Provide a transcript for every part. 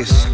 tardes,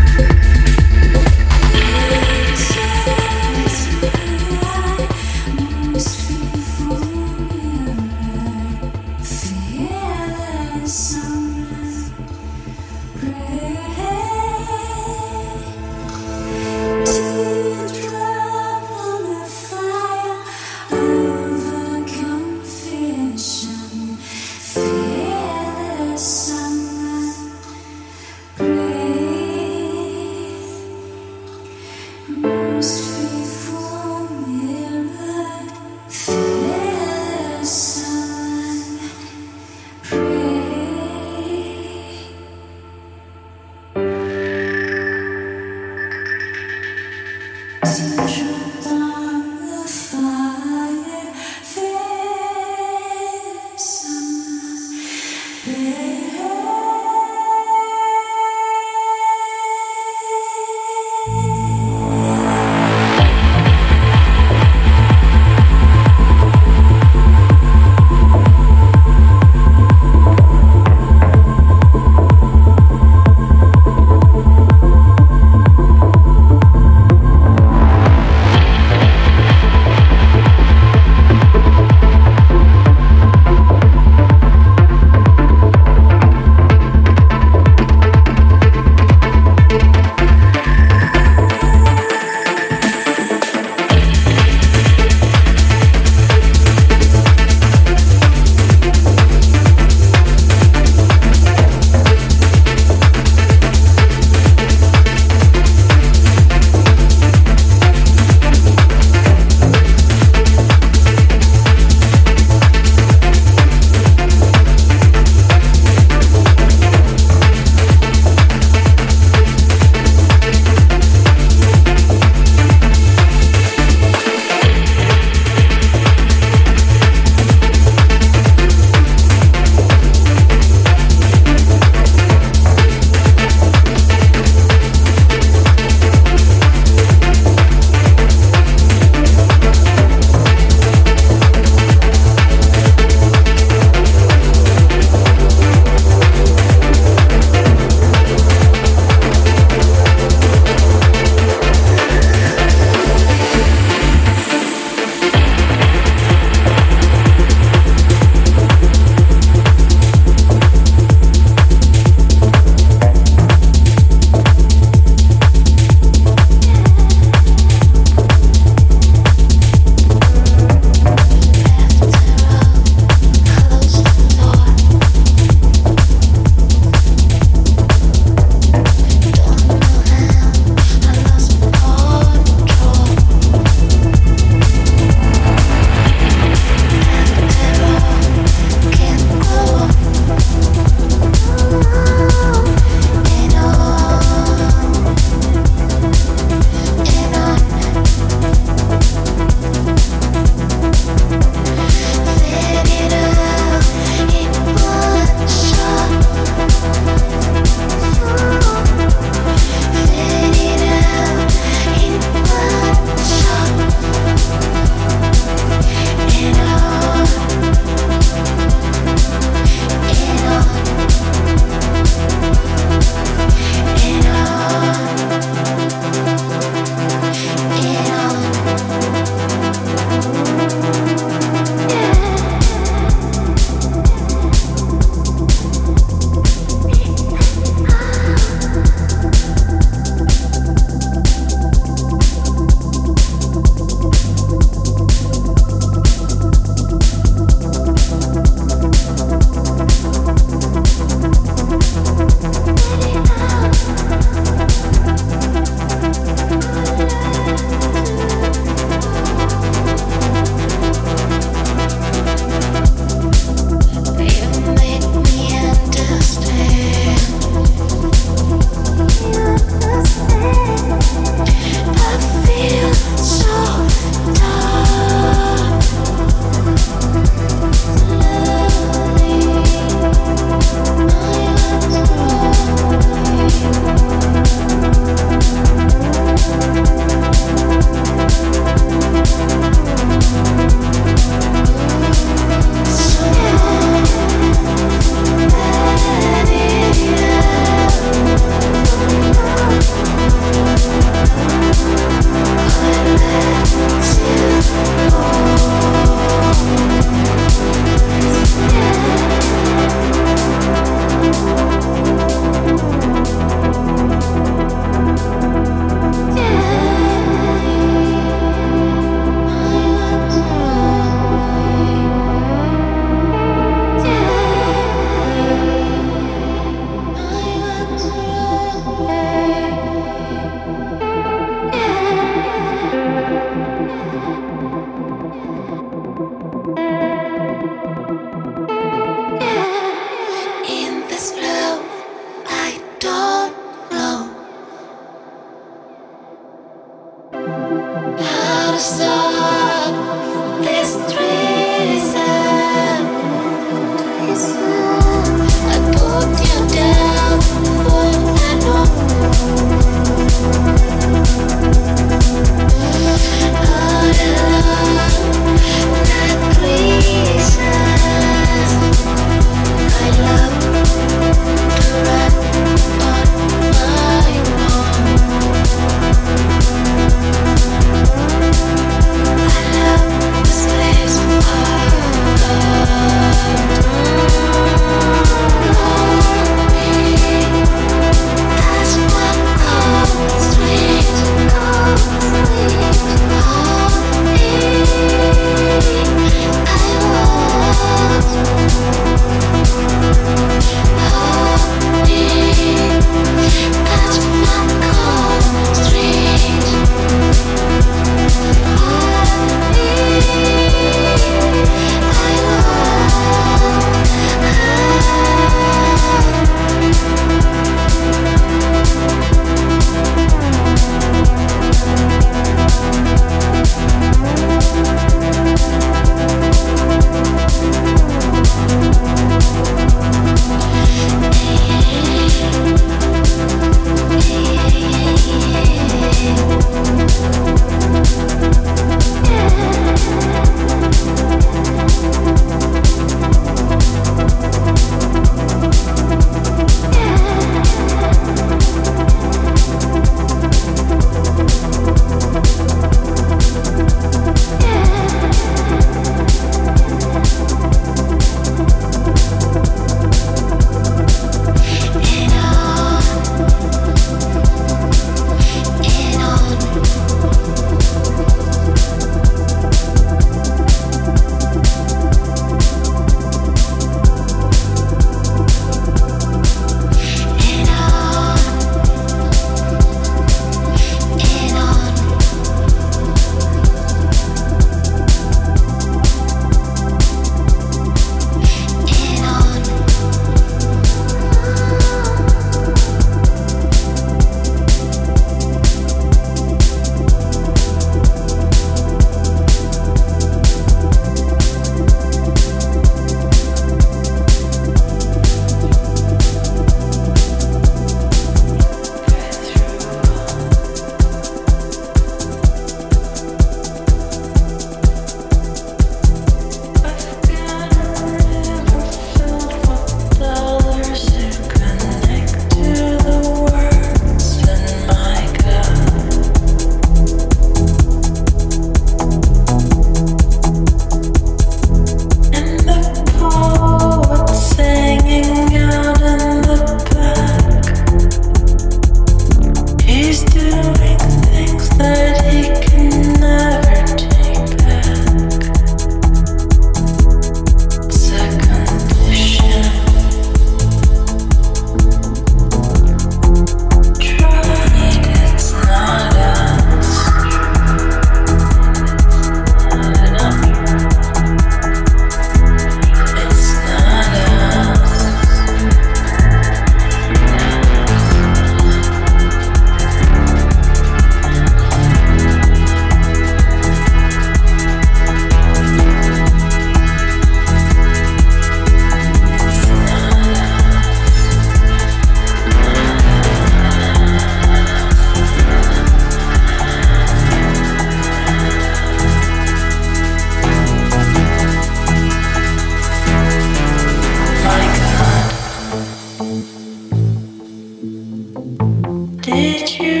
Did you?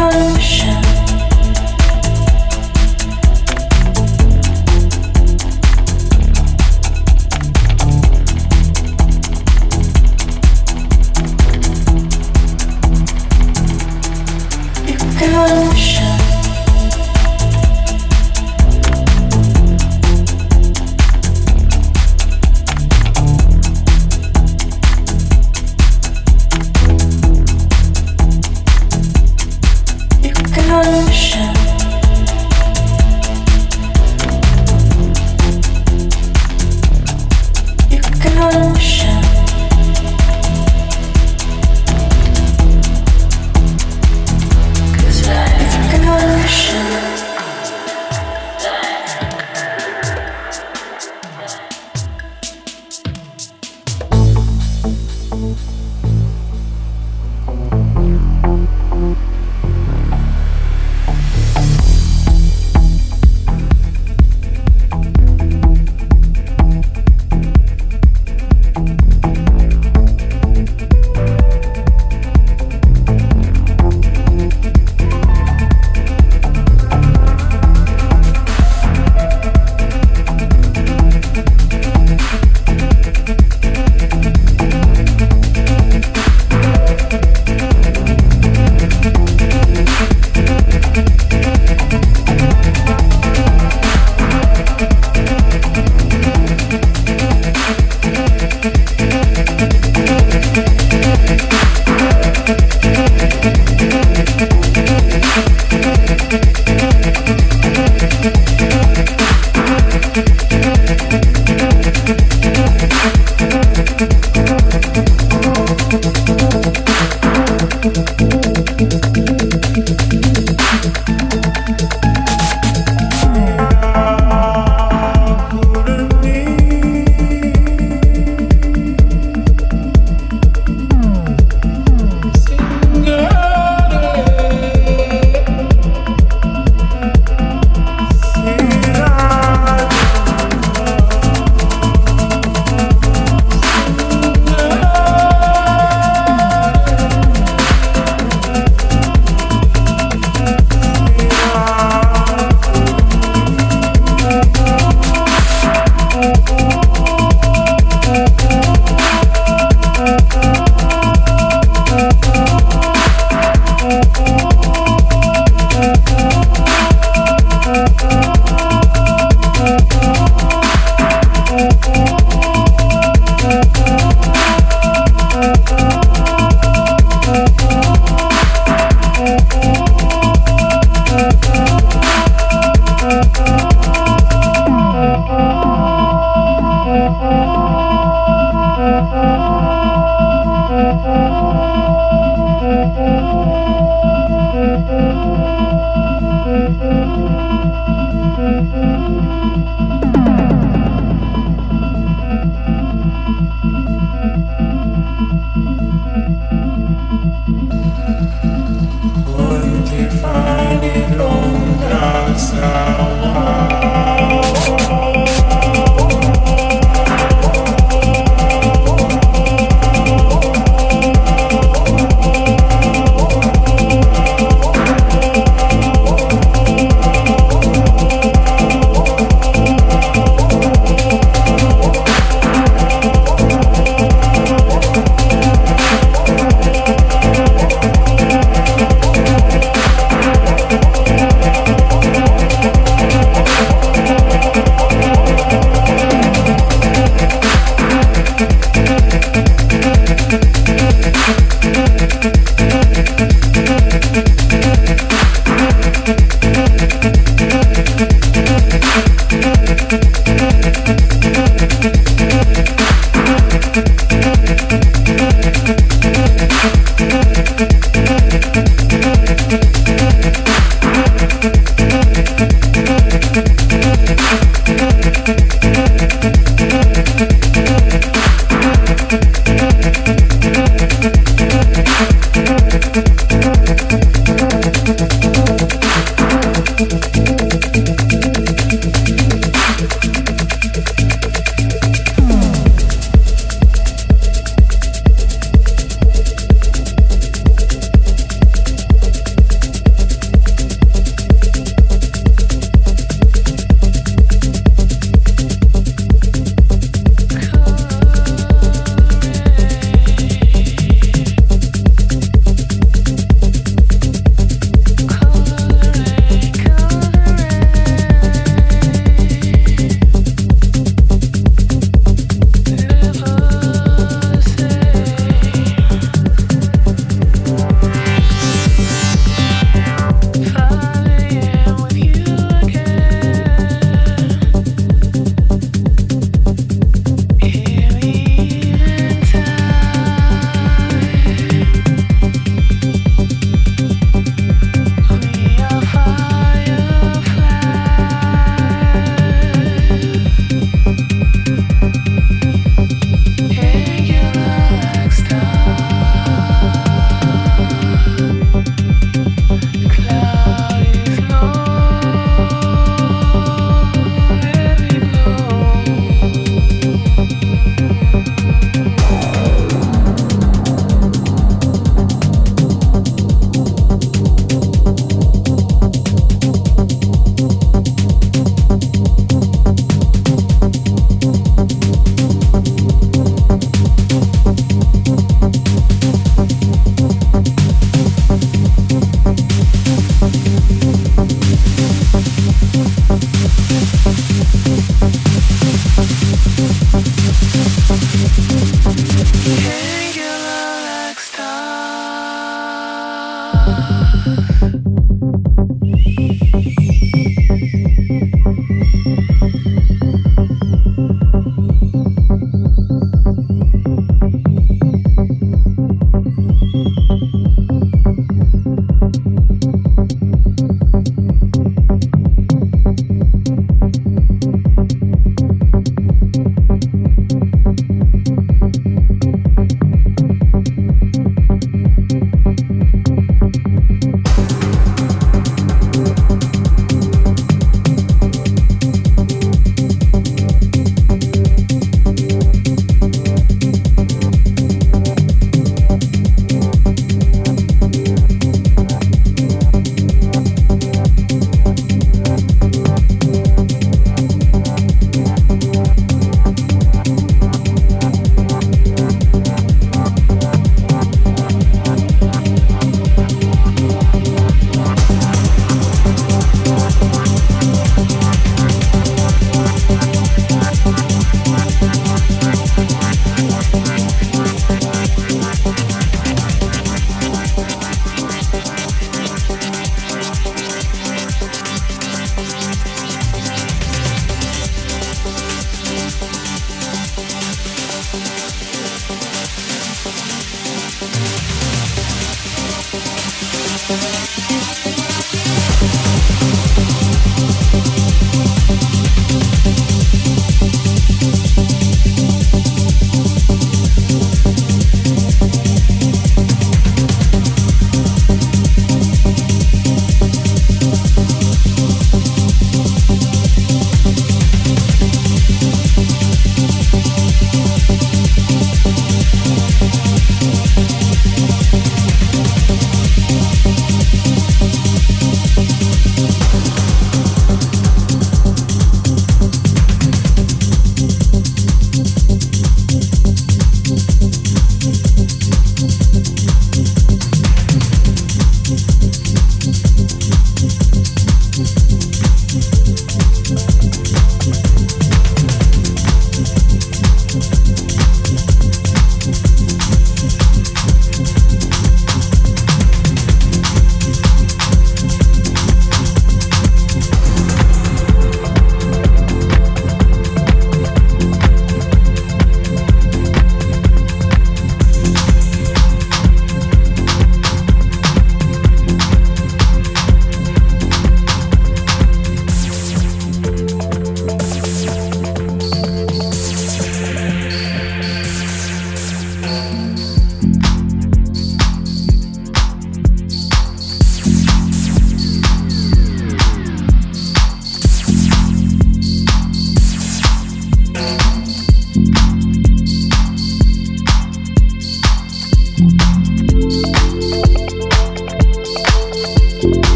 potion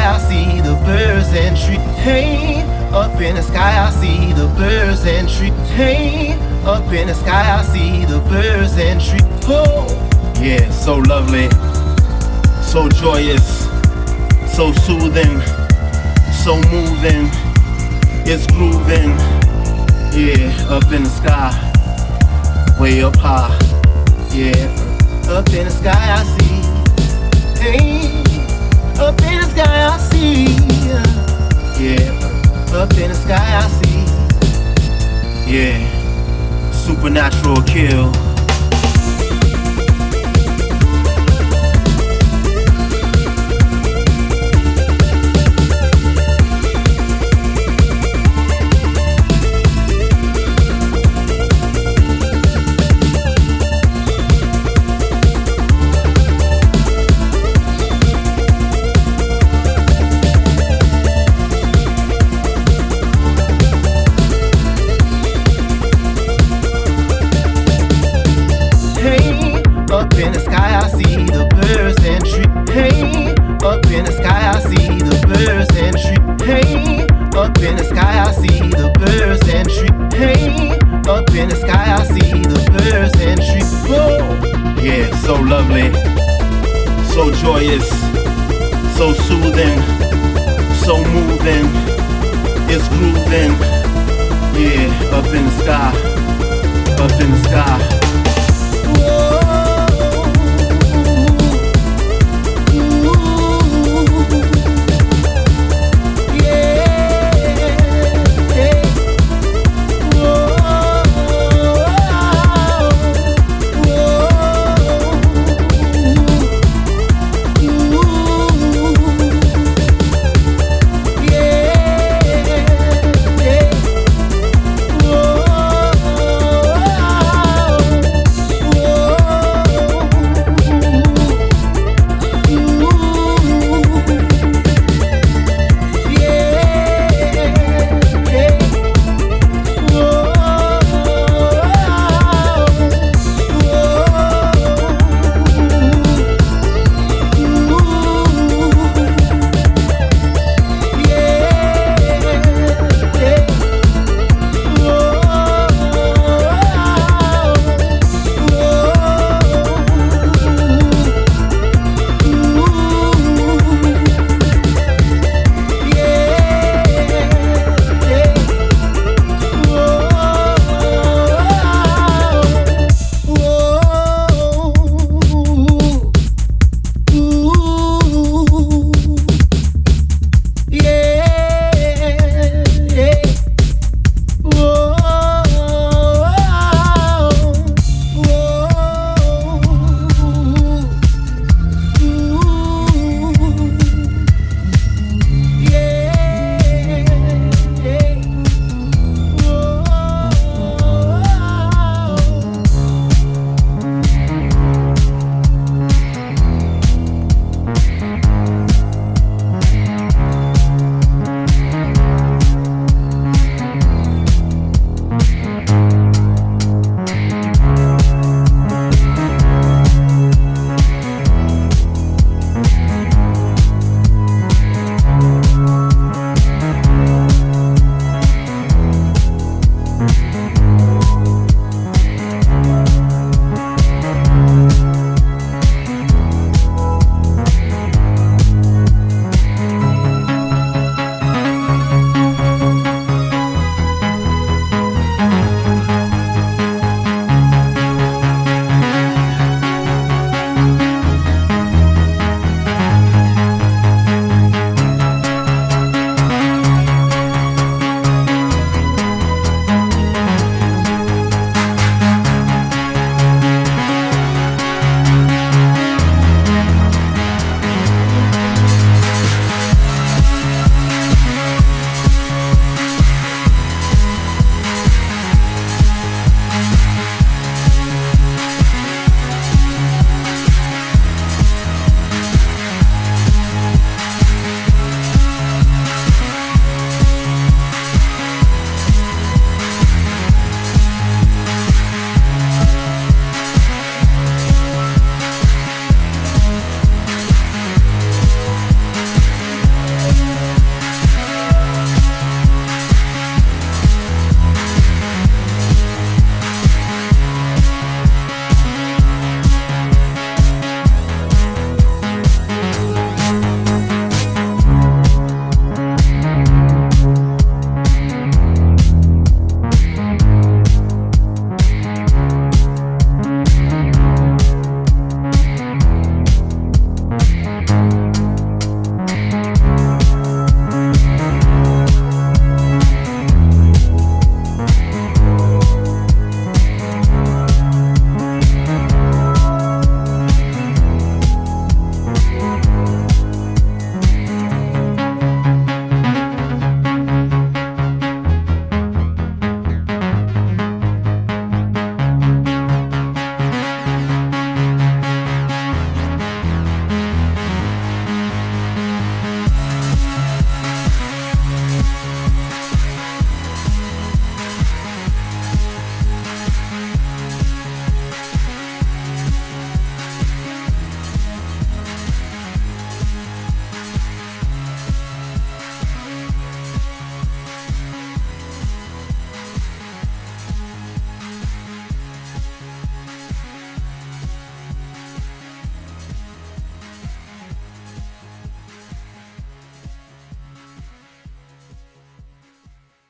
sky I see the birds and trees. Hey, up in the sky I see the birds and trees. Hey, up in the sky I see the birds and trees. Oh, yeah, so lovely, so joyous, so soothing, so moving. It's grooving. Yeah, up in the sky, way up high. Yeah, up in the sky I see. Hey, up in the sky I see. Yeah, up in the sky I see. Yeah, supernatural kill. See the birds and trees. Hey, up in the sky I see the birds and trees. Whoa. Yeah, so lovely, so joyous, so soothing, so moving. It's grooving. Yeah, up in the sky, up in the sky.